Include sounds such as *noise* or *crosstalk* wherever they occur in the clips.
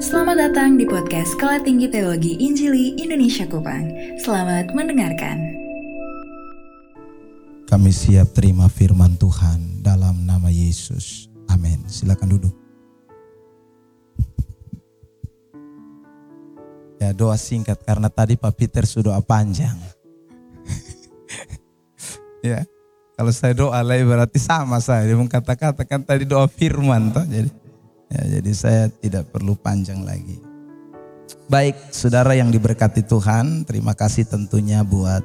Selamat datang di podcast Sekolah Tinggi Teologi Injili Indonesia Kupang. Selamat mendengarkan. Kami siap terima firman Tuhan dalam nama Yesus. Amin. Silakan duduk. Ya doa singkat karena tadi Pak Peter sudah panjang. *laughs* ya, kalau saya doa lagi berarti sama saya. Dia mengkata-katakan tadi doa firman toh. Jadi ya, jadi saya tidak perlu panjang lagi. Baik, saudara yang diberkati Tuhan, terima kasih tentunya buat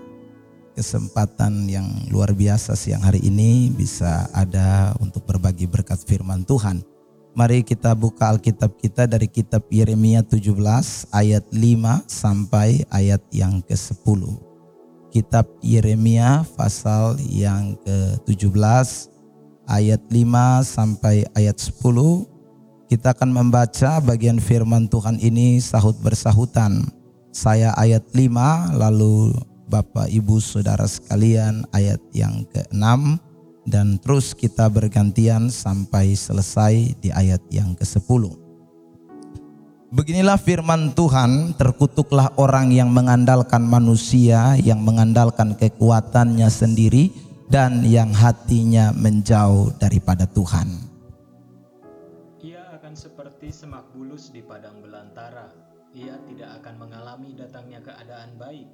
kesempatan yang luar biasa siang hari ini bisa ada untuk berbagi berkat firman Tuhan. Mari kita buka Alkitab kita dari kitab Yeremia 17 ayat 5 sampai ayat yang ke-10. Kitab Yeremia pasal yang ke-17 ayat 5 sampai ayat 10. Kita akan membaca bagian firman Tuhan ini sahut bersahutan. Saya ayat 5 lalu Bapak Ibu Saudara sekalian ayat yang ke-6 dan terus kita bergantian sampai selesai di ayat yang ke-10. Beginilah firman Tuhan, terkutuklah orang yang mengandalkan manusia, yang mengandalkan kekuatannya sendiri dan yang hatinya menjauh daripada Tuhan. Seperti semak bulus di padang belantara. Ia tidak akan mengalami datangnya keadaan baik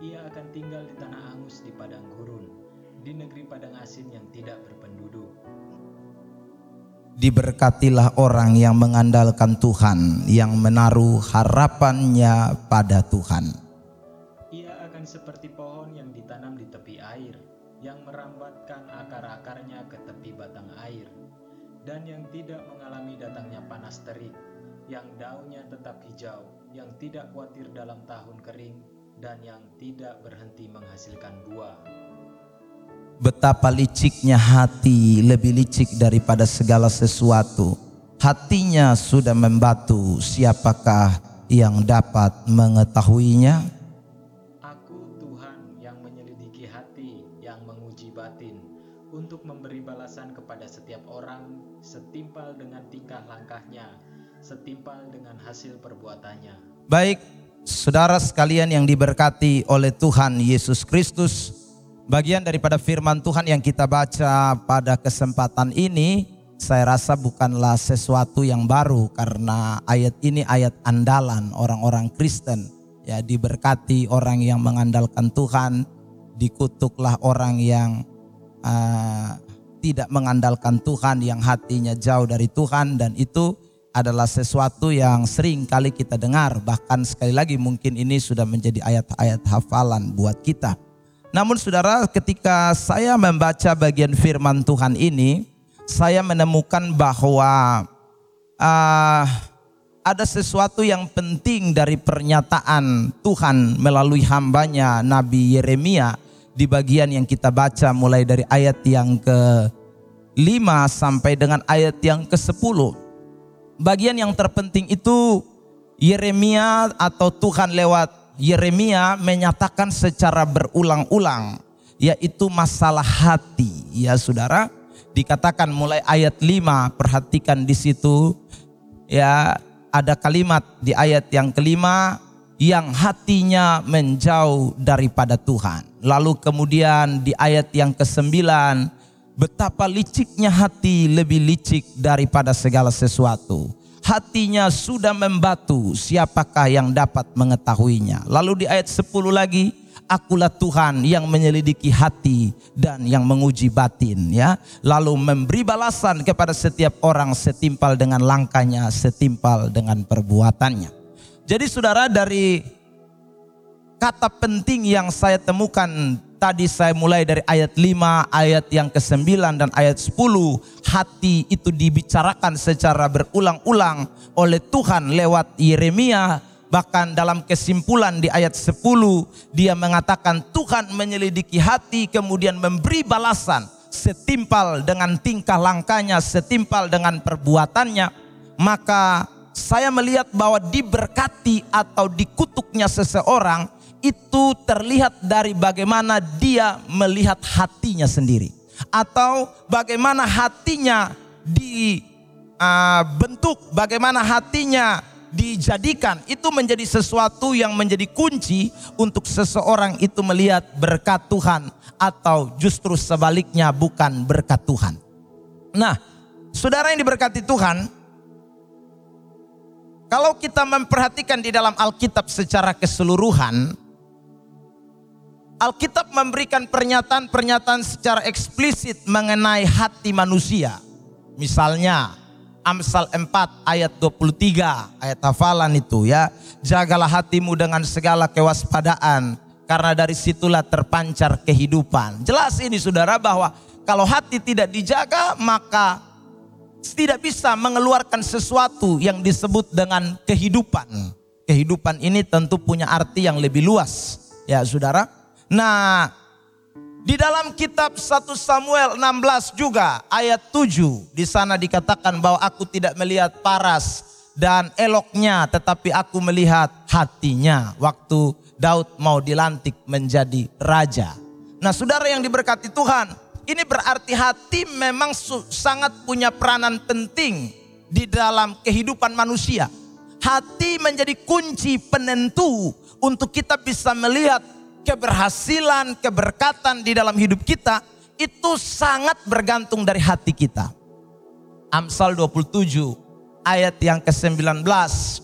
ia akan tinggal di tanah angus di padang gurun, di negeri padang asin yang tidak berpenduduk. Diberkatilah orang yang mengandalkan Tuhan, yang menaruh harapannya pada Tuhan. Dan yang tidak mengalami datangnya panas terik, yang daunnya tetap hijau, yang tidak khawatir dalam tahun kering, dan yang tidak berhenti menghasilkan buah. Betapa liciknya hati, lebih licik daripada segala sesuatu. Hatinya sudah membatu, siapakah yang dapat mengetahuinya? Aku Tuhan yang menyelidiki hati, yang menguji batin, untuk memberi balasan kepada setiap orang setimpal dengan tingkah langkahnya, setimpal dengan hasil perbuatannya. Baik, Saudara sekalian yang diberkati oleh Tuhan Yesus Kristus, bagian daripada firman Tuhan yang kita baca pada kesempatan ini, saya rasa bukanlah sesuatu yang baru karena ayat ini ayat andalan orang-orang Kristen. Ya, diberkati orang yang mengandalkan Tuhan, dikutuklah orang yang uh, tidak mengandalkan Tuhan, yang hatinya jauh dari Tuhan dan itu adalah sesuatu yang sering kali kita dengar. Bahkan sekali lagi mungkin ini sudah menjadi ayat-ayat hafalan buat kita. Namun saudara ketika saya membaca bagian firman Tuhan ini, saya menemukan bahwa uh, ada sesuatu yang penting dari pernyataan Tuhan melalui hambanya Nabi Yeremia di bagian yang kita baca mulai dari ayat yang ke 5 sampai dengan ayat yang ke 10 bagian yang terpenting itu Yeremia atau Tuhan lewat Yeremia menyatakan secara berulang-ulang yaitu masalah hati. Ya saudara dikatakan mulai ayat 5 perhatikan di situ. Ya ada kalimat di ayat yang kelima yang hatinya menjauh daripada Tuhan lalu kemudian di ayat yang kesembilan Betapa liciknya hati lebih licik daripada segala sesuatu. Hatinya sudah membatu, siapakah yang dapat mengetahuinya? Lalu di ayat 10 lagi, akulah Tuhan yang menyelidiki hati dan yang menguji batin ya. Lalu memberi balasan kepada setiap orang setimpal dengan langkahnya, setimpal dengan perbuatannya. Jadi saudara dari kata penting yang saya temukan tadi saya mulai dari ayat 5, ayat yang ke-9 dan ayat 10. Hati itu dibicarakan secara berulang-ulang oleh Tuhan lewat Yeremia. Bahkan dalam kesimpulan di ayat 10 dia mengatakan Tuhan menyelidiki hati kemudian memberi balasan setimpal dengan tingkah langkahnya, setimpal dengan perbuatannya. Maka saya melihat bahwa diberkati atau dikutuknya seseorang itu terlihat dari bagaimana dia melihat hatinya sendiri atau bagaimana hatinya di uh, bentuk bagaimana hatinya dijadikan itu menjadi sesuatu yang menjadi kunci untuk seseorang itu melihat berkat Tuhan atau justru sebaliknya bukan berkat Tuhan. Nah, saudara yang diberkati Tuhan, kalau kita memperhatikan di dalam Alkitab secara keseluruhan, Alkitab memberikan pernyataan-pernyataan secara eksplisit mengenai hati manusia. Misalnya, Amsal 4 ayat 23, ayat hafalan itu ya. Jagalah hatimu dengan segala kewaspadaan, karena dari situlah terpancar kehidupan. Jelas ini saudara bahwa kalau hati tidak dijaga maka tidak bisa mengeluarkan sesuatu yang disebut dengan kehidupan. Kehidupan ini tentu punya arti yang lebih luas, ya saudara. Nah, di dalam kitab 1 Samuel 16 juga ayat 7 di sana dikatakan bahwa aku tidak melihat paras dan eloknya tetapi aku melihat hatinya waktu Daud mau dilantik menjadi raja. Nah, saudara yang diberkati Tuhan, ini berarti hati memang sangat punya peranan penting di dalam kehidupan manusia. Hati menjadi kunci penentu untuk kita bisa melihat keberhasilan, keberkatan di dalam hidup kita itu sangat bergantung dari hati kita. Amsal 27 ayat yang ke-19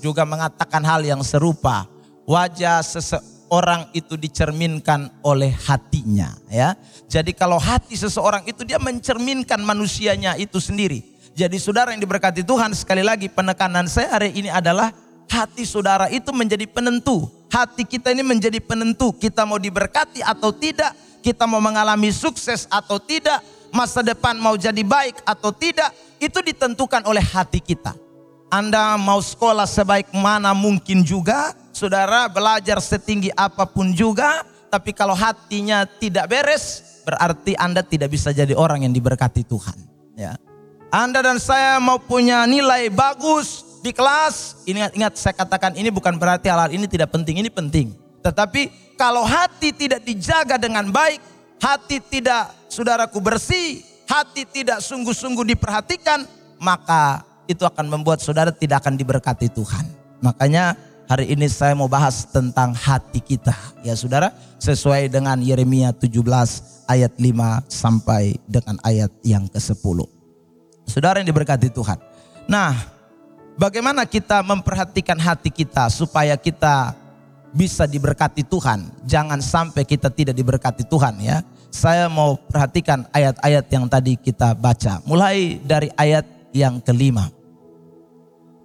juga mengatakan hal yang serupa. Wajah seseorang orang itu dicerminkan oleh hatinya ya. Jadi kalau hati seseorang itu dia mencerminkan manusianya itu sendiri. Jadi saudara yang diberkati Tuhan sekali lagi penekanan saya hari ini adalah hati saudara itu menjadi penentu. Hati kita ini menjadi penentu kita mau diberkati atau tidak, kita mau mengalami sukses atau tidak, masa depan mau jadi baik atau tidak, itu ditentukan oleh hati kita. Anda mau sekolah sebaik mana mungkin juga, saudara belajar setinggi apa pun juga, tapi kalau hatinya tidak beres, berarti Anda tidak bisa jadi orang yang diberkati Tuhan. Ya. Anda dan saya mau punya nilai bagus di kelas, ingat-ingat saya katakan ini bukan berarti hal-hal ini tidak penting, ini penting. Tetapi kalau hati tidak dijaga dengan baik, hati tidak saudaraku bersih, hati tidak sungguh-sungguh diperhatikan, maka itu akan membuat saudara tidak akan diberkati Tuhan. Makanya Hari ini saya mau bahas tentang hati kita. Ya saudara, sesuai dengan Yeremia 17 ayat 5 sampai dengan ayat yang ke-10. Saudara yang diberkati Tuhan. Nah, bagaimana kita memperhatikan hati kita supaya kita bisa diberkati Tuhan. Jangan sampai kita tidak diberkati Tuhan ya. Saya mau perhatikan ayat-ayat yang tadi kita baca. Mulai dari ayat yang kelima.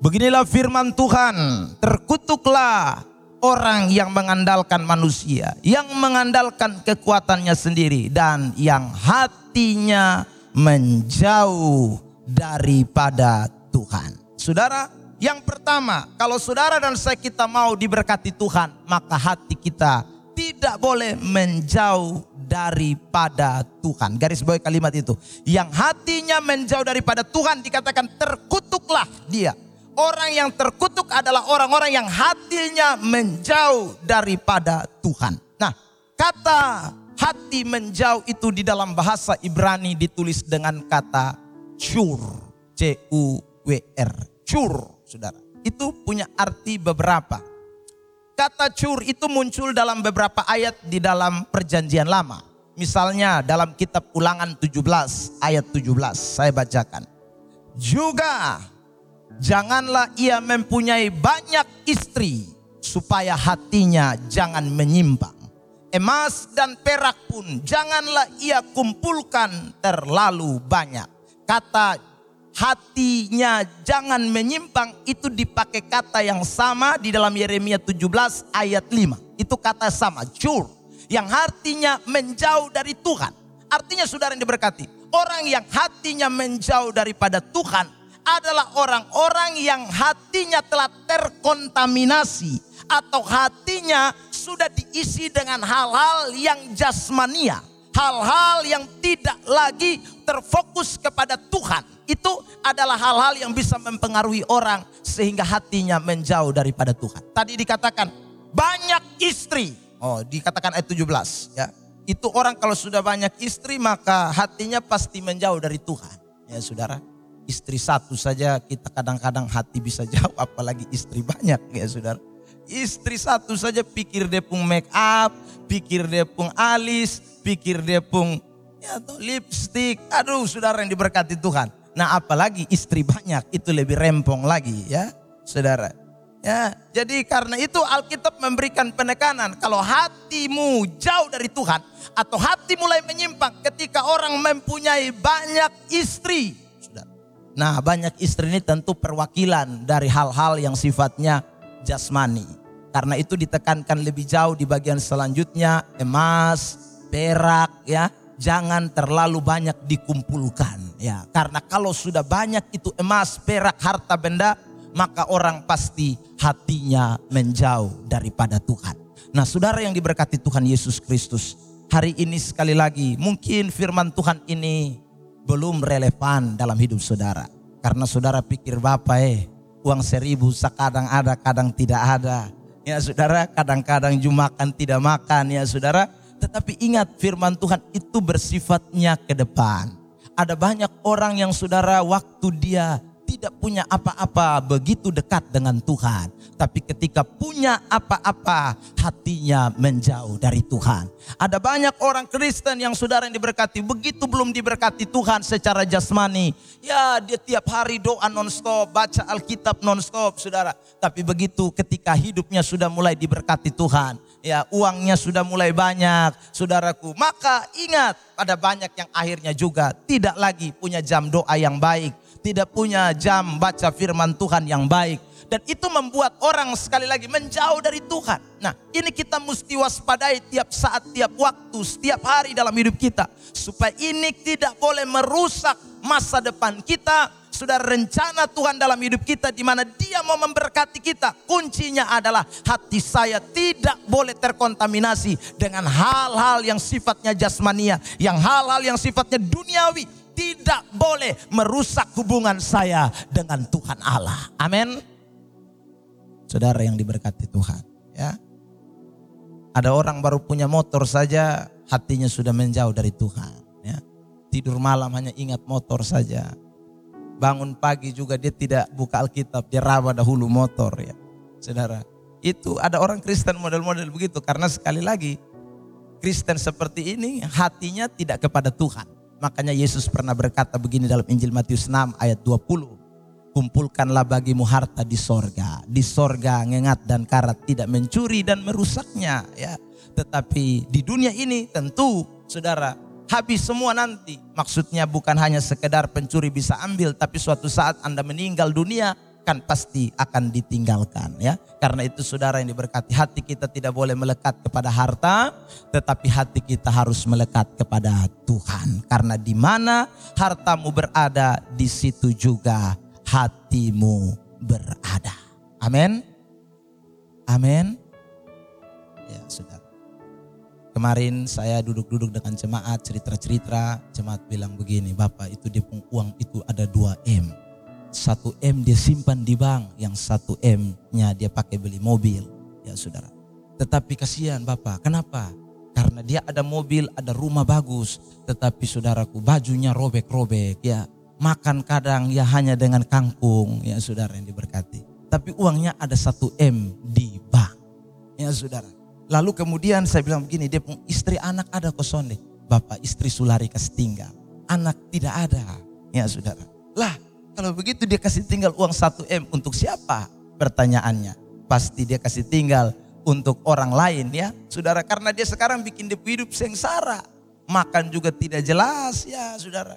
Beginilah firman Tuhan, terkutuklah orang yang mengandalkan manusia, yang mengandalkan kekuatannya sendiri dan yang hatinya menjauh daripada Tuhan. Saudara, yang pertama, kalau saudara dan saya kita mau diberkati Tuhan, maka hati kita tidak boleh menjauh daripada Tuhan. Garis bawah kalimat itu. Yang hatinya menjauh daripada Tuhan dikatakan terkutuklah dia. Orang yang terkutuk adalah orang-orang yang hatinya menjauh daripada Tuhan. Nah, kata hati menjauh itu di dalam bahasa Ibrani ditulis dengan kata cur. C-U-W-R. Cur, saudara. Itu punya arti beberapa. Kata cur itu muncul dalam beberapa ayat di dalam perjanjian lama. Misalnya dalam kitab ulangan 17 ayat 17 saya bacakan. Juga Janganlah ia mempunyai banyak istri supaya hatinya jangan menyimpang. Emas dan perak pun janganlah ia kumpulkan terlalu banyak. Kata hatinya jangan menyimpang itu dipakai kata yang sama di dalam Yeremia 17 ayat 5. Itu kata sama, jur. Yang artinya menjauh dari Tuhan. Artinya saudara yang diberkati. Orang yang hatinya menjauh daripada Tuhan adalah orang-orang yang hatinya telah terkontaminasi atau hatinya sudah diisi dengan hal-hal yang jasmania, hal-hal yang tidak lagi terfokus kepada Tuhan. Itu adalah hal-hal yang bisa mempengaruhi orang sehingga hatinya menjauh daripada Tuhan. Tadi dikatakan banyak istri. Oh, dikatakan ayat 17 ya. Itu orang kalau sudah banyak istri maka hatinya pasti menjauh dari Tuhan. Ya, Saudara. Istri satu saja kita kadang-kadang hati bisa *laughs* jauh apalagi istri banyak ya saudara. Istri satu saja pikir dia pun make up, pikir dia pun alis, pikir dia pun ya lipstick. Aduh saudara yang diberkati Tuhan. Nah apalagi istri banyak itu lebih rempong lagi ya saudara. Ya, jadi karena itu Alkitab memberikan penekanan kalau hatimu jauh dari Tuhan atau hati mulai menyimpang ketika orang mempunyai banyak istri. Nah, banyak istri ini tentu perwakilan dari hal-hal yang sifatnya jasmani. Karena itu ditekankan lebih jauh di bagian selanjutnya emas, perak ya, jangan terlalu banyak dikumpulkan ya. Karena kalau sudah banyak itu emas, perak, harta benda maka orang pasti hatinya menjauh daripada Tuhan. Nah saudara yang diberkati Tuhan Yesus Kristus. Hari ini sekali lagi mungkin firman Tuhan ini belum relevan dalam hidup saudara. Karena saudara pikir Bapak eh uang seribu sekadang ada kadang tidak ada. Ya saudara kadang-kadang jumakan tidak makan ya saudara. Tetapi ingat firman Tuhan itu bersifatnya ke depan. Ada banyak orang yang saudara waktu dia tidak punya apa-apa begitu dekat dengan Tuhan. Tapi ketika punya apa-apa hatinya menjauh dari Tuhan. Ada banyak orang Kristen yang saudara yang diberkati. Begitu belum diberkati Tuhan secara jasmani. Ya dia tiap hari doa nonstop, baca Alkitab nonstop saudara. Tapi begitu ketika hidupnya sudah mulai diberkati Tuhan. Ya uangnya sudah mulai banyak saudaraku. Maka ingat ada banyak yang akhirnya juga tidak lagi punya jam doa yang baik tidak punya jam baca firman Tuhan yang baik. Dan itu membuat orang sekali lagi menjauh dari Tuhan. Nah ini kita mesti waspadai tiap saat, tiap waktu, setiap hari dalam hidup kita. Supaya ini tidak boleh merusak masa depan kita. Sudah rencana Tuhan dalam hidup kita di mana dia mau memberkati kita. Kuncinya adalah hati saya tidak boleh terkontaminasi dengan hal-hal yang sifatnya jasmania. Yang hal-hal yang sifatnya duniawi tidak boleh merusak hubungan saya dengan Tuhan Allah. Amin. Saudara yang diberkati Tuhan, ya. Ada orang baru punya motor saja hatinya sudah menjauh dari Tuhan, ya. Tidur malam hanya ingat motor saja. Bangun pagi juga dia tidak buka Alkitab, dia rawa dahulu motor ya. Saudara, itu ada orang Kristen model-model begitu karena sekali lagi Kristen seperti ini hatinya tidak kepada Tuhan Makanya Yesus pernah berkata begini dalam Injil Matius 6 ayat 20. Kumpulkanlah bagimu harta di sorga. Di sorga ngengat dan karat tidak mencuri dan merusaknya. ya. Tetapi di dunia ini tentu saudara habis semua nanti. Maksudnya bukan hanya sekedar pencuri bisa ambil. Tapi suatu saat Anda meninggal dunia kan pasti akan ditinggalkan ya. Karena itu saudara yang diberkati hati kita tidak boleh melekat kepada harta, tetapi hati kita harus melekat kepada Tuhan. Karena di mana hartamu berada, di situ juga hatimu berada. Amin. Amin. Ya, saudara. Kemarin saya duduk-duduk dengan jemaat cerita-cerita, jemaat bilang begini, Bapak itu dia uang itu ada 2 M satu M dia simpan di bank, yang satu M-nya dia pakai beli mobil, ya saudara. Tetapi kasihan Bapak, kenapa? Karena dia ada mobil, ada rumah bagus, tetapi saudaraku bajunya robek-robek, ya. Makan kadang ya hanya dengan kangkung, ya saudara yang diberkati. Tapi uangnya ada satu M di bank, ya saudara. Lalu kemudian saya bilang begini, dia pun istri anak ada kosong deh. Bapak istri sulari tinggal, anak tidak ada, ya saudara. Lah kalau begitu dia kasih tinggal uang 1M untuk siapa? Pertanyaannya. Pasti dia kasih tinggal untuk orang lain ya. Saudara karena dia sekarang bikin dia hidup sengsara. Makan juga tidak jelas ya saudara.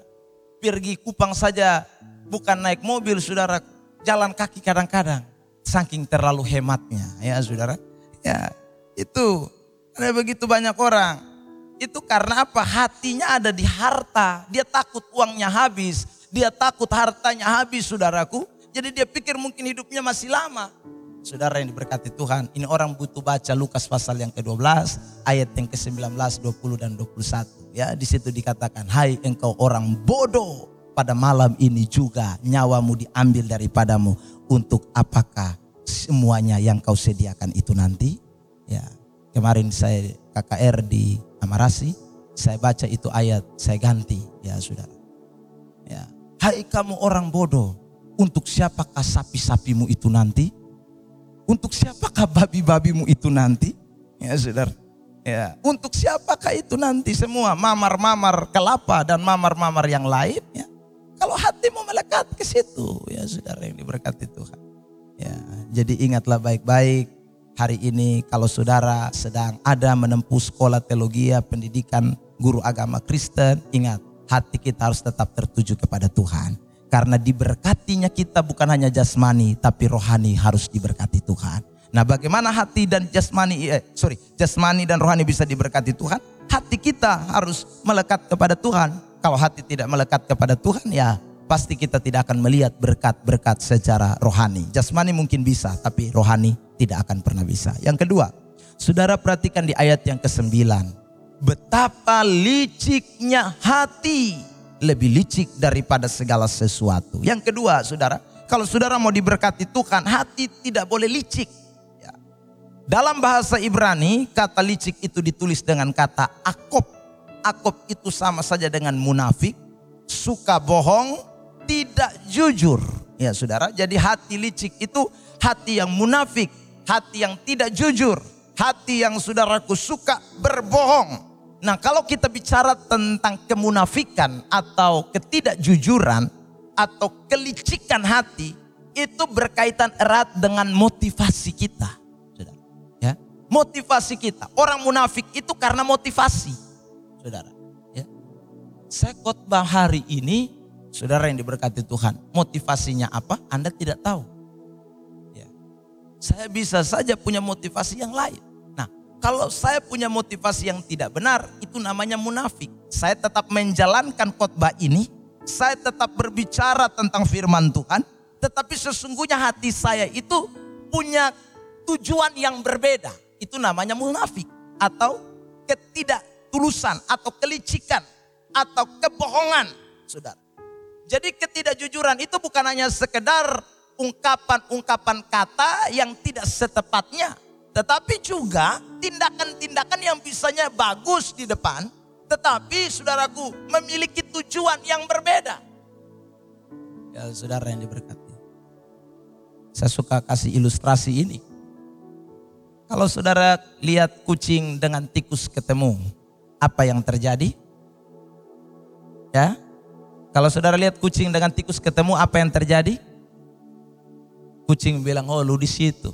Pergi Kupang saja bukan naik mobil saudara. Jalan kaki kadang-kadang. Saking terlalu hematnya ya saudara. Ya itu ada begitu banyak orang. Itu karena apa? Hatinya ada di harta. Dia takut uangnya habis dia takut hartanya habis saudaraku. Jadi dia pikir mungkin hidupnya masih lama. Saudara yang diberkati Tuhan, ini orang butuh baca Lukas pasal yang ke-12, ayat yang ke-19, 20 dan 21. Ya, di situ dikatakan, "Hai engkau orang bodoh, pada malam ini juga nyawamu diambil daripadamu. Untuk apakah semuanya yang kau sediakan itu nanti?" Ya. Kemarin saya KKR di Amarasi, saya baca itu ayat, saya ganti, ya Saudara. Ya Hai kamu orang bodoh, untuk siapakah sapi-sapimu itu nanti? Untuk siapakah babi-babimu itu nanti? Ya saudara. Ya, untuk siapakah itu nanti semua mamar-mamar kelapa dan mamar-mamar yang lain ya. Kalau hatimu melekat ke situ ya saudara yang diberkati Tuhan. Ya, jadi ingatlah baik-baik hari ini kalau saudara sedang ada menempuh sekolah teologi, pendidikan guru agama Kristen, ingat hati kita harus tetap tertuju kepada Tuhan. Karena diberkatinya kita bukan hanya jasmani, tapi rohani harus diberkati Tuhan. Nah bagaimana hati dan jasmani, eh, sorry, jasmani dan rohani bisa diberkati Tuhan? Hati kita harus melekat kepada Tuhan. Kalau hati tidak melekat kepada Tuhan ya pasti kita tidak akan melihat berkat-berkat secara rohani. Jasmani mungkin bisa, tapi rohani tidak akan pernah bisa. Yang kedua, saudara perhatikan di ayat yang ke-9. Betapa liciknya hati lebih licik daripada segala sesuatu. Yang kedua, saudara, kalau saudara mau diberkati Tuhan, hati tidak boleh licik. Dalam bahasa Ibrani, kata licik itu ditulis dengan kata akop. Akop itu sama saja dengan munafik, suka bohong, tidak jujur. Ya saudara, jadi hati licik itu hati yang munafik, hati yang tidak jujur, hati yang saudaraku suka berbohong. Nah kalau kita bicara tentang kemunafikan atau ketidakjujuran atau kelicikan hati, itu berkaitan erat dengan motivasi kita motivasi kita. Orang munafik itu karena motivasi. Saudara, ya. Saya khotbah hari ini, saudara yang diberkati Tuhan, motivasinya apa? Anda tidak tahu. Ya. Saya bisa saja punya motivasi yang lain. Nah, kalau saya punya motivasi yang tidak benar, itu namanya munafik. Saya tetap menjalankan khotbah ini, saya tetap berbicara tentang firman Tuhan, tetapi sesungguhnya hati saya itu punya tujuan yang berbeda itu namanya munafik atau ketidaktulusan atau kelicikan atau kebohongan, Saudara. Jadi ketidakjujuran itu bukan hanya sekedar ungkapan-ungkapan kata yang tidak setepatnya, tetapi juga tindakan-tindakan yang bisanya bagus di depan, tetapi saudaraku memiliki tujuan yang berbeda. Ya saudara yang diberkati. Saya suka kasih ilustrasi ini. Kalau saudara lihat kucing dengan tikus ketemu, apa yang terjadi? Ya, kalau saudara lihat kucing dengan tikus ketemu, apa yang terjadi? Kucing bilang, oh lu di situ.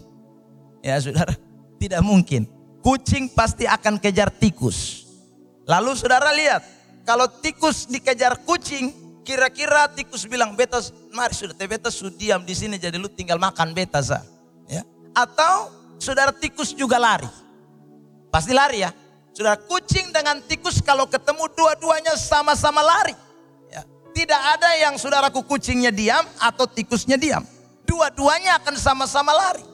Ya saudara, tidak mungkin. Kucing pasti akan kejar tikus. Lalu saudara lihat, kalau tikus dikejar kucing, kira-kira tikus bilang, beta, mari sudah, beta sudah diam di sini, jadi lu tinggal makan beta sa. Ya. Atau saudara tikus juga lari. Pasti lari ya. Saudara kucing dengan tikus kalau ketemu dua-duanya sama-sama lari. Ya. Tidak ada yang saudaraku kucingnya diam atau tikusnya diam. Dua-duanya akan sama-sama lari.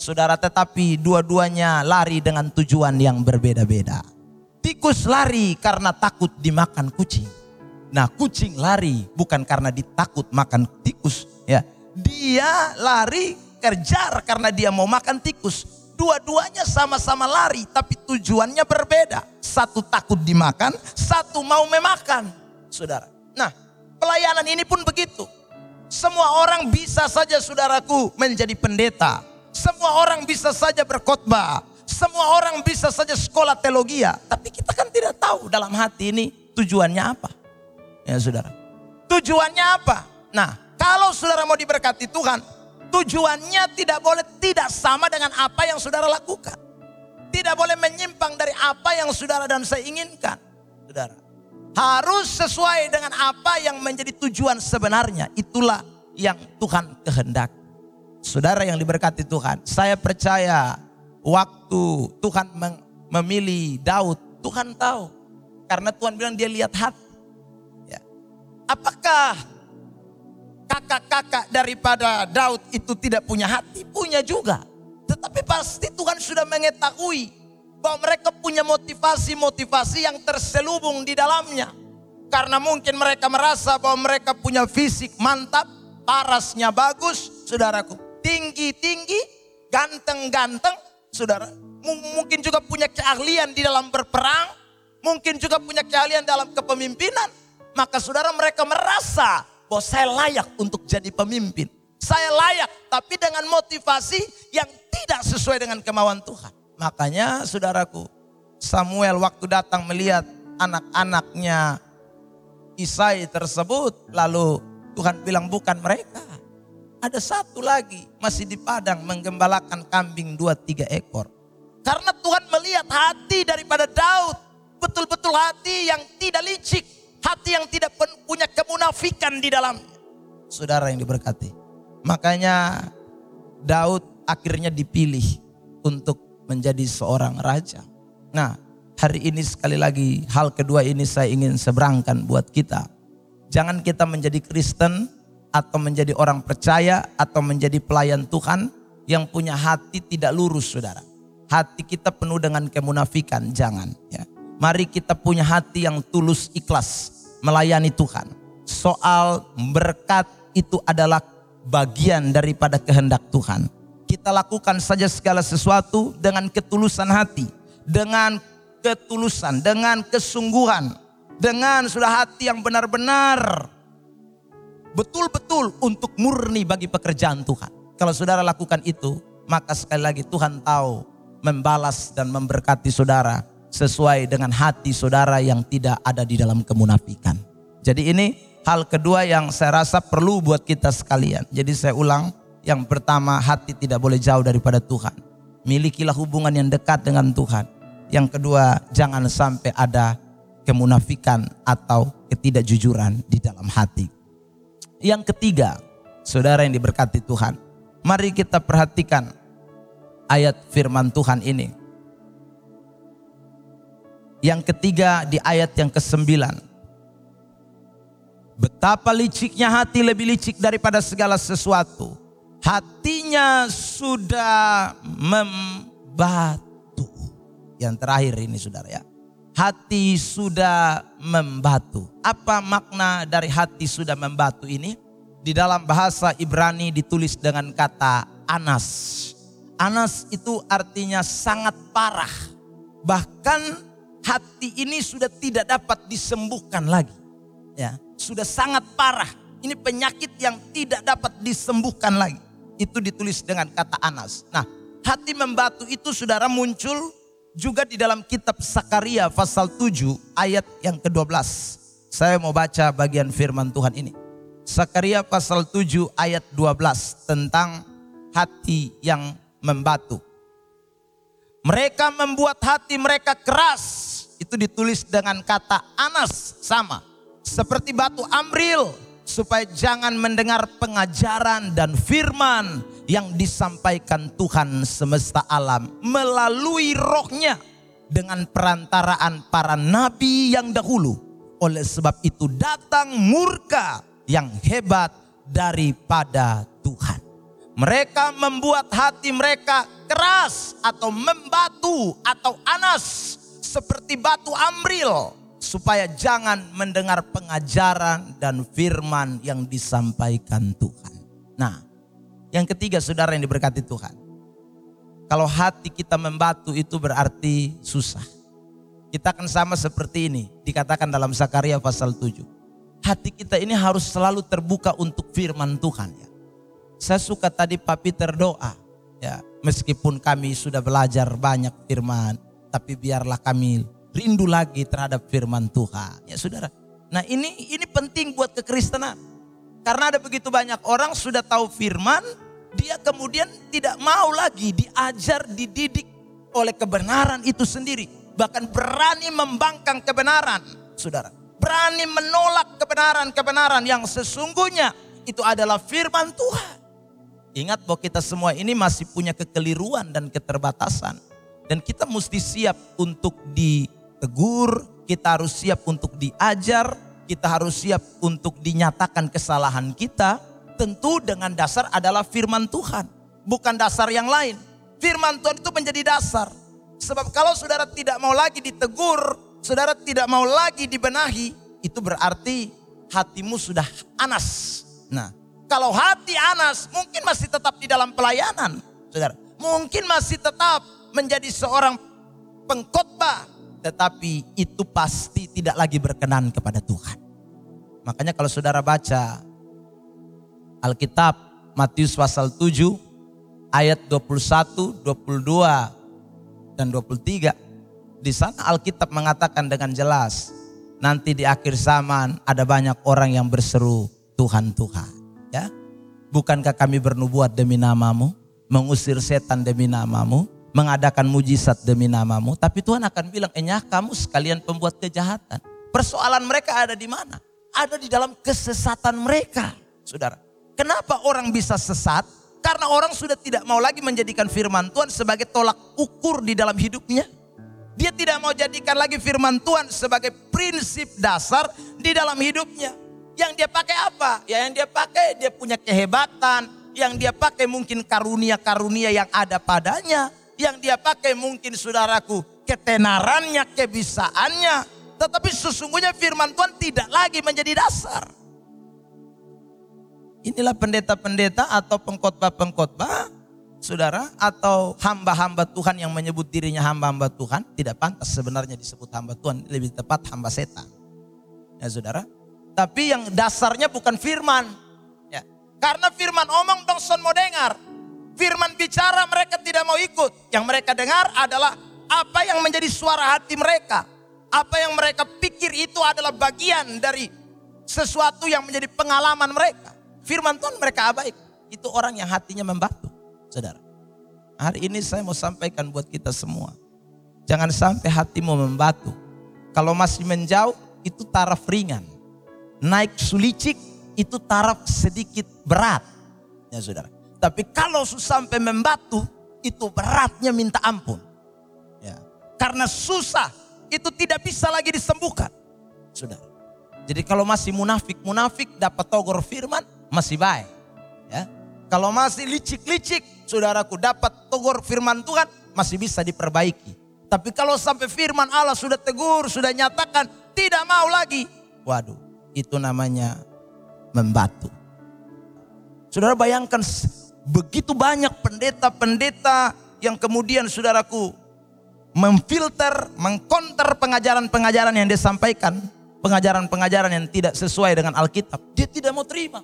Saudara tetapi dua-duanya lari dengan tujuan yang berbeda-beda. Tikus lari karena takut dimakan kucing. Nah kucing lari bukan karena ditakut makan tikus. ya Dia lari kejar karena dia mau makan tikus. Dua-duanya sama-sama lari tapi tujuannya berbeda. Satu takut dimakan, satu mau memakan. Saudara. Nah pelayanan ini pun begitu. Semua orang bisa saja saudaraku menjadi pendeta. Semua orang bisa saja berkhotbah. Semua orang bisa saja sekolah teologi. Tapi kita kan tidak tahu dalam hati ini tujuannya apa. Ya saudara. Tujuannya apa? Nah kalau saudara mau diberkati Tuhan, tujuannya tidak boleh tidak sama dengan apa yang saudara lakukan. Tidak boleh menyimpang dari apa yang saudara dan saya inginkan. Saudara. Harus sesuai dengan apa yang menjadi tujuan sebenarnya. Itulah yang Tuhan kehendak. Saudara yang diberkati Tuhan. Saya percaya waktu Tuhan memilih Daud. Tuhan tahu. Karena Tuhan bilang dia lihat hati. Ya. Apakah kakak-kakak daripada Daud itu tidak punya hati, punya juga. Tetapi pasti Tuhan sudah mengetahui bahwa mereka punya motivasi-motivasi yang terselubung di dalamnya. Karena mungkin mereka merasa bahwa mereka punya fisik mantap, parasnya bagus, saudaraku. Tinggi-tinggi, ganteng-ganteng, saudara. mungkin juga punya keahlian di dalam berperang, mungkin juga punya keahlian dalam kepemimpinan. Maka saudara mereka merasa bahwa saya layak untuk jadi pemimpin. Saya layak, tapi dengan motivasi yang tidak sesuai dengan kemauan Tuhan. Makanya saudaraku, Samuel waktu datang melihat anak-anaknya Isai tersebut, lalu Tuhan bilang bukan mereka. Ada satu lagi masih di padang menggembalakan kambing dua tiga ekor. Karena Tuhan melihat hati daripada Daud. Betul-betul hati yang tidak licik. Hati yang tidak punya kemunafikan di dalamnya. Saudara yang diberkati. Makanya Daud akhirnya dipilih untuk menjadi seorang raja. Nah hari ini sekali lagi hal kedua ini saya ingin seberangkan buat kita. Jangan kita menjadi Kristen atau menjadi orang percaya atau menjadi pelayan Tuhan yang punya hati tidak lurus saudara. Hati kita penuh dengan kemunafikan, jangan ya. Mari kita punya hati yang tulus ikhlas melayani Tuhan. Soal berkat itu adalah bagian daripada kehendak Tuhan. Kita lakukan saja segala sesuatu dengan ketulusan hati, dengan ketulusan, dengan kesungguhan, dengan sudah hati yang benar-benar betul-betul untuk murni bagi pekerjaan Tuhan. Kalau saudara lakukan itu, maka sekali lagi Tuhan tahu membalas dan memberkati saudara sesuai dengan hati saudara yang tidak ada di dalam kemunafikan. Jadi ini hal kedua yang saya rasa perlu buat kita sekalian. Jadi saya ulang, yang pertama hati tidak boleh jauh daripada Tuhan. Milikilah hubungan yang dekat dengan Tuhan. Yang kedua, jangan sampai ada kemunafikan atau ketidakjujuran di dalam hati. Yang ketiga, saudara yang diberkati Tuhan, mari kita perhatikan ayat firman Tuhan ini. Yang ketiga di ayat yang ke-9. Betapa liciknya hati lebih licik daripada segala sesuatu. Hatinya sudah membatu. Yang terakhir ini saudara ya. Hati sudah membatu. Apa makna dari hati sudah membatu ini? Di dalam bahasa Ibrani ditulis dengan kata anas. Anas itu artinya sangat parah. Bahkan hati ini sudah tidak dapat disembuhkan lagi. Ya, sudah sangat parah. Ini penyakit yang tidak dapat disembuhkan lagi. Itu ditulis dengan kata Anas. Nah, hati membatu itu saudara muncul juga di dalam kitab Sakaria pasal 7 ayat yang ke-12. Saya mau baca bagian firman Tuhan ini. Sakaria pasal 7 ayat 12 tentang hati yang membatu. Mereka membuat hati mereka keras itu ditulis dengan kata anas sama. Seperti batu amril supaya jangan mendengar pengajaran dan firman yang disampaikan Tuhan semesta alam melalui rohnya dengan perantaraan para nabi yang dahulu. Oleh sebab itu datang murka yang hebat daripada Tuhan. Mereka membuat hati mereka keras atau membatu atau anas seperti batu amril supaya jangan mendengar pengajaran dan firman yang disampaikan Tuhan. Nah, yang ketiga saudara yang diberkati Tuhan. Kalau hati kita membatu itu berarti susah. Kita akan sama seperti ini dikatakan dalam Sakaria pasal 7. Hati kita ini harus selalu terbuka untuk firman Tuhan ya. Saya suka tadi Pak Peter doa ya, meskipun kami sudah belajar banyak firman, tapi biarlah kami rindu lagi terhadap firman Tuhan. Ya saudara. Nah ini ini penting buat kekristenan. Karena ada begitu banyak orang sudah tahu firman, dia kemudian tidak mau lagi diajar, dididik oleh kebenaran itu sendiri. Bahkan berani membangkang kebenaran, saudara. Berani menolak kebenaran-kebenaran yang sesungguhnya itu adalah firman Tuhan. Ingat bahwa kita semua ini masih punya kekeliruan dan keterbatasan. Dan kita mesti siap untuk ditegur, kita harus siap untuk diajar, kita harus siap untuk dinyatakan kesalahan kita. Tentu dengan dasar adalah firman Tuhan, bukan dasar yang lain. Firman Tuhan itu menjadi dasar. Sebab kalau saudara tidak mau lagi ditegur, saudara tidak mau lagi dibenahi, itu berarti hatimu sudah anas. Nah, kalau hati anas mungkin masih tetap di dalam pelayanan, saudara. Mungkin masih tetap menjadi seorang pengkhotbah, tetapi itu pasti tidak lagi berkenan kepada Tuhan. Makanya kalau saudara baca Alkitab Matius pasal 7 ayat 21, 22 dan 23. Di sana Alkitab mengatakan dengan jelas, nanti di akhir zaman ada banyak orang yang berseru Tuhan Tuhan, ya. Bukankah kami bernubuat demi namamu, mengusir setan demi namamu, mengadakan mujizat demi namamu, tapi Tuhan akan bilang, "Enyah kamu sekalian pembuat kejahatan." Persoalan mereka ada di mana? Ada di dalam kesesatan mereka, Saudara. Kenapa orang bisa sesat? Karena orang sudah tidak mau lagi menjadikan firman Tuhan sebagai tolak ukur di dalam hidupnya. Dia tidak mau jadikan lagi firman Tuhan sebagai prinsip dasar di dalam hidupnya. Yang dia pakai apa? Ya yang dia pakai dia punya kehebatan, yang dia pakai mungkin karunia-karunia yang ada padanya, yang dia pakai mungkin saudaraku ketenarannya, kebisaannya, tetapi sesungguhnya firman Tuhan tidak lagi menjadi dasar. Inilah pendeta-pendeta atau pengkhotbah-pengkhotbah, saudara, atau hamba-hamba Tuhan yang menyebut dirinya hamba-hamba Tuhan, tidak pantas sebenarnya disebut hamba Tuhan, lebih tepat hamba setan. Ya saudara, tapi yang dasarnya bukan firman. Ya. Karena firman omong dong son mau dengar. Firman bicara mereka tidak mau ikut. Yang mereka dengar adalah apa yang menjadi suara hati mereka. Apa yang mereka pikir itu adalah bagian dari sesuatu yang menjadi pengalaman mereka. Firman Tuhan mereka abaikan. Itu orang yang hatinya membatu. Saudara. Hari ini saya mau sampaikan buat kita semua. Jangan sampai hatimu membatu. Kalau masih menjauh itu taraf ringan. Naik sulicik itu taraf sedikit berat. Ya saudara. Tapi kalau sampai membatu itu beratnya minta ampun. Ya. Karena susah itu tidak bisa lagi disembuhkan. Sudah. Jadi kalau masih munafik, munafik dapat togor firman masih baik. Ya. Kalau masih licik-licik, saudaraku dapat togor firman Tuhan masih bisa diperbaiki. Tapi kalau sampai firman Allah sudah tegur, sudah nyatakan tidak mau lagi. Waduh, itu namanya membatu. Saudara bayangkan begitu banyak pendeta-pendeta yang kemudian saudaraku memfilter, mengkonter pengajaran-pengajaran yang disampaikan, pengajaran-pengajaran yang tidak sesuai dengan Alkitab. Dia tidak mau terima.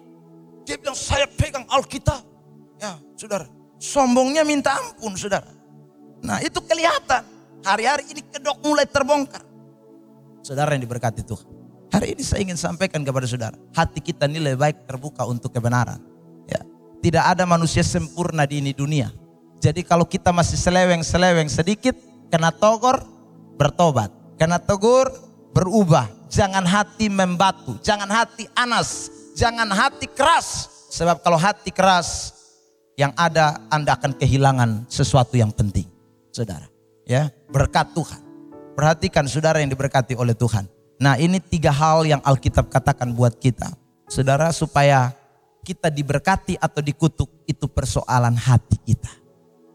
Dia bilang saya pegang Alkitab. Ya, saudara. Sombongnya minta ampun, saudara. Nah, itu kelihatan. Hari-hari ini kedok mulai terbongkar. Saudara yang diberkati Tuhan. Hari ini saya ingin sampaikan kepada saudara, hati kita nilai baik terbuka untuk kebenaran. Tidak ada manusia sempurna di ini dunia. Jadi kalau kita masih seleweng-seleweng sedikit, Kena togor, bertobat. Kena tegur, berubah. Jangan hati membatu, jangan hati anas, jangan hati keras. Sebab kalau hati keras, yang ada Anda akan kehilangan sesuatu yang penting. Saudara, ya, berkat Tuhan. Perhatikan saudara yang diberkati oleh Tuhan. Nah, ini tiga hal yang Alkitab katakan buat kita. Saudara, supaya kita diberkati atau dikutuk itu persoalan hati kita.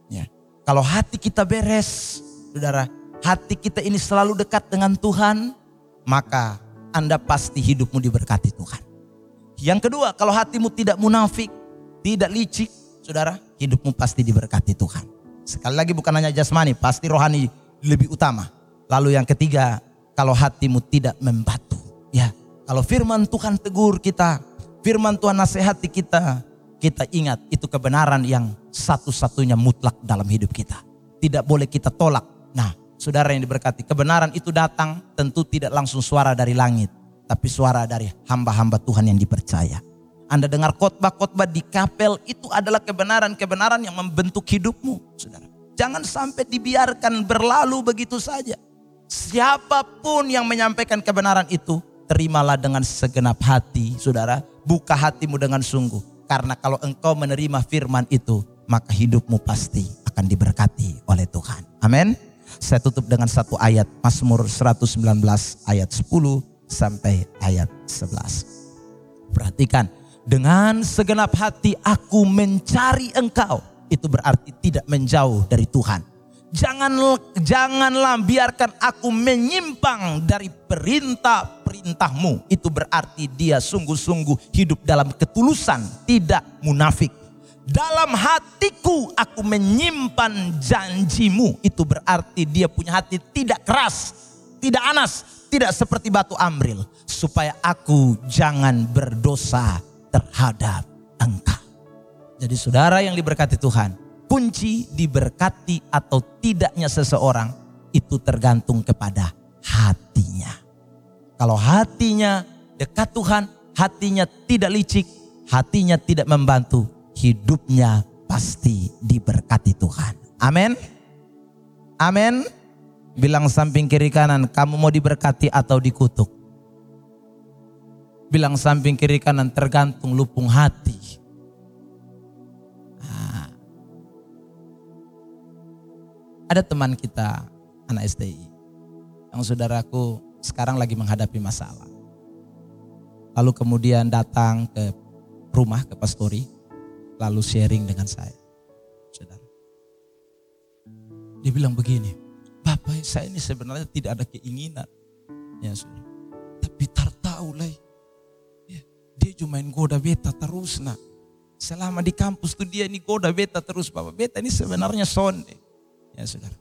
Ya. Kalau hati kita beres, Saudara, hati kita ini selalu dekat dengan Tuhan, maka Anda pasti hidupmu diberkati Tuhan. Yang kedua, kalau hatimu tidak munafik, tidak licik, saudara, hidupmu pasti diberkati Tuhan. Sekali lagi bukan hanya jasmani, pasti rohani lebih utama. Lalu yang ketiga, kalau hatimu tidak membatu. Ya, kalau firman Tuhan tegur kita, firman Tuhan nasihati kita, kita ingat itu kebenaran yang satu-satunya mutlak dalam hidup kita. Tidak boleh kita tolak Nah, saudara yang diberkati, kebenaran itu datang tentu tidak langsung suara dari langit, tapi suara dari hamba-hamba Tuhan yang dipercaya. Anda dengar khotbah-khotbah di kapel itu adalah kebenaran-kebenaran yang membentuk hidupmu, saudara. Jangan sampai dibiarkan berlalu begitu saja. Siapa pun yang menyampaikan kebenaran itu, terimalah dengan segenap hati, saudara. Buka hatimu dengan sungguh. Karena kalau engkau menerima firman itu, maka hidupmu pasti akan diberkati oleh Tuhan. Amin. Saya tutup dengan satu ayat Mazmur 119 ayat 10 sampai ayat 11. Perhatikan, dengan segenap hati aku mencari engkau. Itu berarti tidak menjauh dari Tuhan. Jangan, janganlah biarkan aku menyimpang dari perintah-perintahmu. Itu berarti dia sungguh-sungguh hidup dalam ketulusan, tidak munafik. Dalam hatiku aku menyimpan janjimu. Itu berarti dia punya hati tidak keras, tidak anas, tidak seperti batu amril. Supaya aku jangan berdosa terhadap engkau. Jadi saudara yang diberkati Tuhan, kunci diberkati atau tidaknya seseorang itu tergantung kepada hatinya. Kalau hatinya dekat Tuhan, hatinya tidak licik, hatinya tidak membantu, hidupnya pasti diberkati Tuhan. Amin. Amin. Bilang samping kiri kanan, kamu mau diberkati atau dikutuk? Bilang samping kiri kanan tergantung lupung hati. Nah. Ada teman kita, anak STI, yang saudaraku sekarang lagi menghadapi masalah. Lalu kemudian datang ke rumah ke pastori, lalu sharing dengan saya. Saudara. Dia bilang begini, Bapak saya ini sebenarnya tidak ada keinginan. Ya saudara. Tapi tar tahu lah. Ya, dia cuma goda beta terus nak. Selama di kampus tuh dia ini goda beta terus. Bapak beta ini sebenarnya sonde. Ya saudara.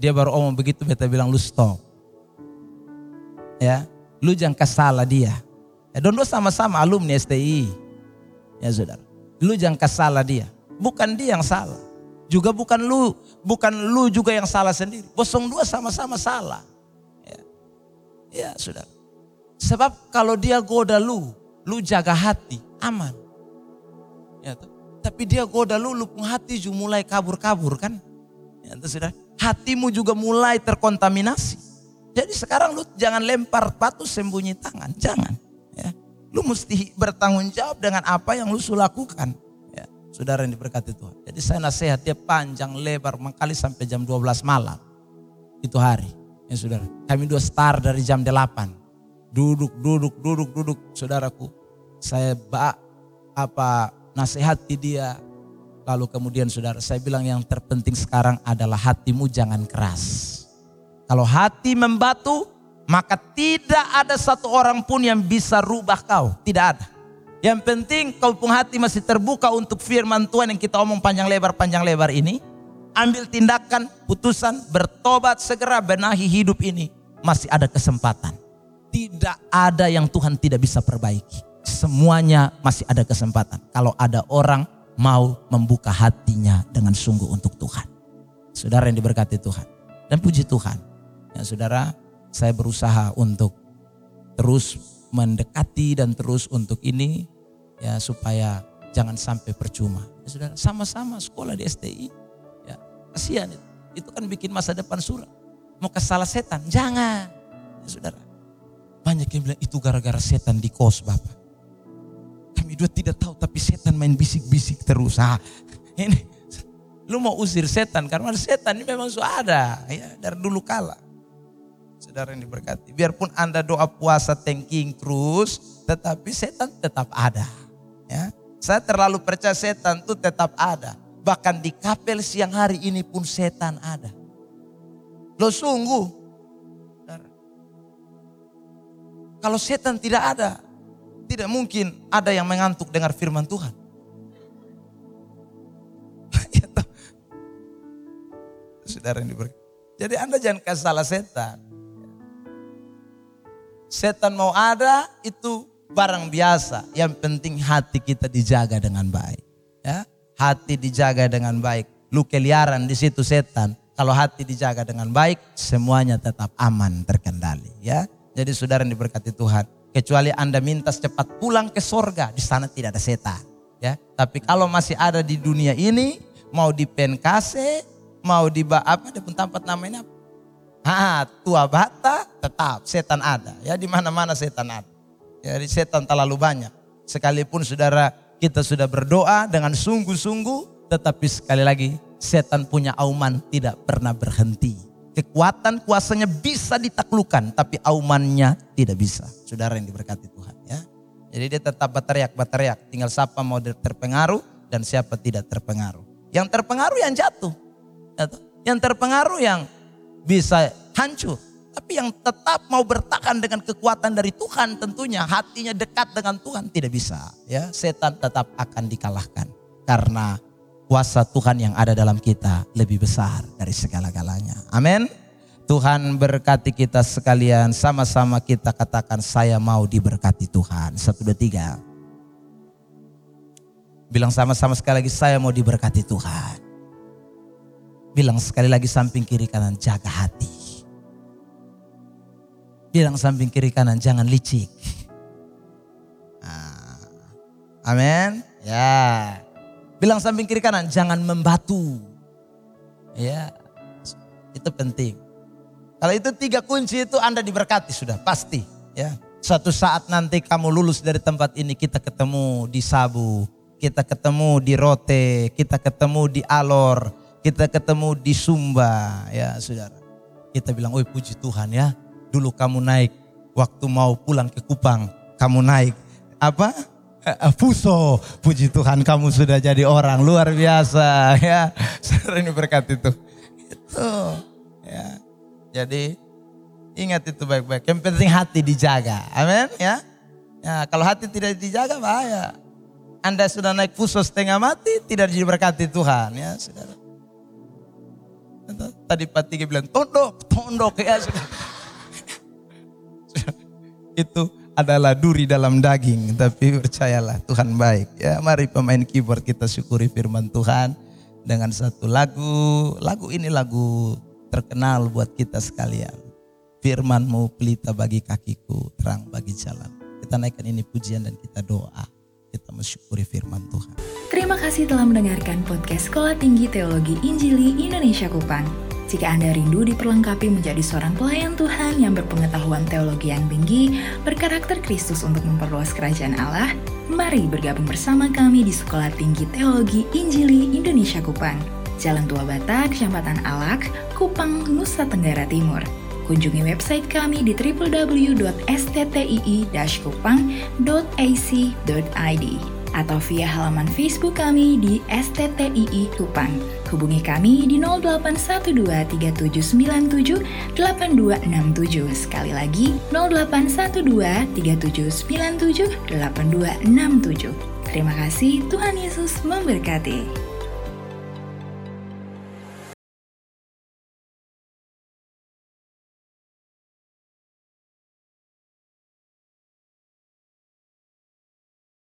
Dia baru omong begitu beta bilang lu stop ya lu jangan kesalah dia. Ya, Dondo sama-sama alumni STI. Ya saudara. Lu jangan kesalah dia. Bukan dia yang salah. Juga bukan lu, bukan lu juga yang salah sendiri. Bosong dua sama-sama salah. Ya, ya saudara. Sebab kalau dia goda lu, lu jaga hati, aman. Ya, tapi dia goda lu, lu pun hati juga mulai kabur-kabur kan. Ya, saudara. Hatimu juga mulai terkontaminasi. Jadi sekarang lu jangan lempar batu sembunyi tangan, jangan. Ya. Lu mesti bertanggung jawab dengan apa yang lu sudah lakukan. Ya. Saudara yang diberkati Tuhan. Jadi saya nasihat dia panjang lebar mengkali sampai jam 12 malam. Itu hari. Ya saudara. Kami dua star dari jam 8. Duduk, duduk, duduk, duduk saudaraku. Saya bak apa nasihati dia. Lalu kemudian saudara saya bilang yang terpenting sekarang adalah hatimu jangan keras kalau hati membatu, maka tidak ada satu orang pun yang bisa rubah kau. Tidak ada. Yang penting kau pun hati masih terbuka untuk firman Tuhan yang kita omong panjang lebar panjang lebar ini. Ambil tindakan, putusan, bertobat segera benahi hidup ini. Masih ada kesempatan. Tidak ada yang Tuhan tidak bisa perbaiki. Semuanya masih ada kesempatan. Kalau ada orang mau membuka hatinya dengan sungguh untuk Tuhan. Saudara yang diberkati Tuhan. Dan puji Tuhan Ya saudara, saya berusaha untuk terus mendekati dan terus untuk ini ya supaya jangan sampai percuma. Ya saudara, sama-sama sekolah di STI. Ya, kasihan itu. Itu kan bikin masa depan suram. Mau kesalah setan, jangan. Ya saudara. Banyak yang bilang itu gara-gara setan di kos Bapak. Kami dua tidak tahu tapi setan main bisik-bisik terus. Ah, ini lu mau usir setan karena setan ini memang sudah ada ya dari dulu kala saudara yang diberkati. Biarpun Anda doa puasa thanking terus, tetapi setan tetap ada. Ya. Saya terlalu percaya setan itu tetap ada. Bahkan di kapel siang hari ini pun setan ada. Lo sungguh. Kalau setan tidak ada, tidak mungkin ada yang mengantuk dengar firman Tuhan. Ya *laughs* saudara yang diberkati. Jadi Anda jangan kasih salah setan. Setan mau ada itu barang biasa. Yang penting hati kita dijaga dengan baik. Ya, hati dijaga dengan baik. Lu keliaran di situ setan. Kalau hati dijaga dengan baik, semuanya tetap aman terkendali. Ya, jadi saudara yang diberkati Tuhan. Kecuali anda minta cepat pulang ke sorga, di sana tidak ada setan. Ya, tapi kalau masih ada di dunia ini, mau di penkase, mau di apa, di tempat namanya Ah, tua bata tetap setan ada. Ya di mana-mana setan ada. Jadi setan terlalu banyak. Sekalipun saudara kita sudah berdoa dengan sungguh-sungguh, tetapi sekali lagi setan punya auman tidak pernah berhenti. Kekuatan kuasanya bisa ditaklukkan, tapi aumannya tidak bisa. Saudara yang diberkati Tuhan ya. Jadi dia tetap berteriak-berteriak. Tinggal siapa mau terpengaruh dan siapa tidak terpengaruh. Yang terpengaruh yang jatuh. Yang terpengaruh yang bisa hancur. Tapi yang tetap mau bertahan dengan kekuatan dari Tuhan tentunya hatinya dekat dengan Tuhan tidak bisa. Ya, setan tetap akan dikalahkan karena kuasa Tuhan yang ada dalam kita lebih besar dari segala-galanya. Amin. Tuhan berkati kita sekalian. Sama-sama kita katakan saya mau diberkati Tuhan. Satu, dua, tiga. Bilang sama-sama sekali lagi saya mau diberkati Tuhan. Bilang sekali lagi samping kiri kanan jaga hati. Bilang samping kiri kanan jangan licik. Ah, Amin. Ya. Bilang samping kiri kanan jangan membatu. Ya. Itu penting. Kalau itu tiga kunci itu Anda diberkati sudah pasti. Ya. Suatu saat nanti kamu lulus dari tempat ini kita ketemu di Sabu, kita ketemu di Rote, kita ketemu di Alor, kita ketemu di Sumba, ya saudara. Kita bilang, oh puji Tuhan ya, dulu kamu naik waktu mau pulang ke Kupang, kamu naik apa? Fuso, puji Tuhan kamu sudah jadi orang luar biasa *laughs* ya. Saudara ini berkat itu. Itu ya. Jadi ingat itu baik-baik. Yang penting hati dijaga. Amin ya. Ya, kalau hati tidak dijaga bahaya. Anda sudah naik fuso setengah mati tidak diberkati Tuhan ya, Saudara. Tadi Pak Tiga bilang tondok, tondok ya. Itu adalah duri dalam daging, tapi percayalah Tuhan baik. Ya, mari pemain keyboard kita syukuri firman Tuhan dengan satu lagu. Lagu ini lagu terkenal buat kita sekalian. Firmanmu pelita bagi kakiku, terang bagi jalan. Kita naikkan ini pujian dan kita doa. Kita mensyukuri firman Tuhan. Terima kasih telah mendengarkan podcast Sekolah Tinggi Teologi Injili Indonesia Kupang. Jika Anda rindu diperlengkapi menjadi seorang pelayan Tuhan yang berpengetahuan teologi yang tinggi, berkarakter Kristus untuk memperluas kerajaan Allah, mari bergabung bersama kami di Sekolah Tinggi Teologi Injili Indonesia Kupang. Jalan Tua Bata, Kecamatan Alak, Kupang, Nusa Tenggara Timur. Kunjungi website kami di www.sttii-kupang.ac.id atau via halaman Facebook kami di STTII Kupang. Hubungi kami di 081237978267. Sekali lagi 081237978267. Terima kasih, Tuhan Yesus memberkati.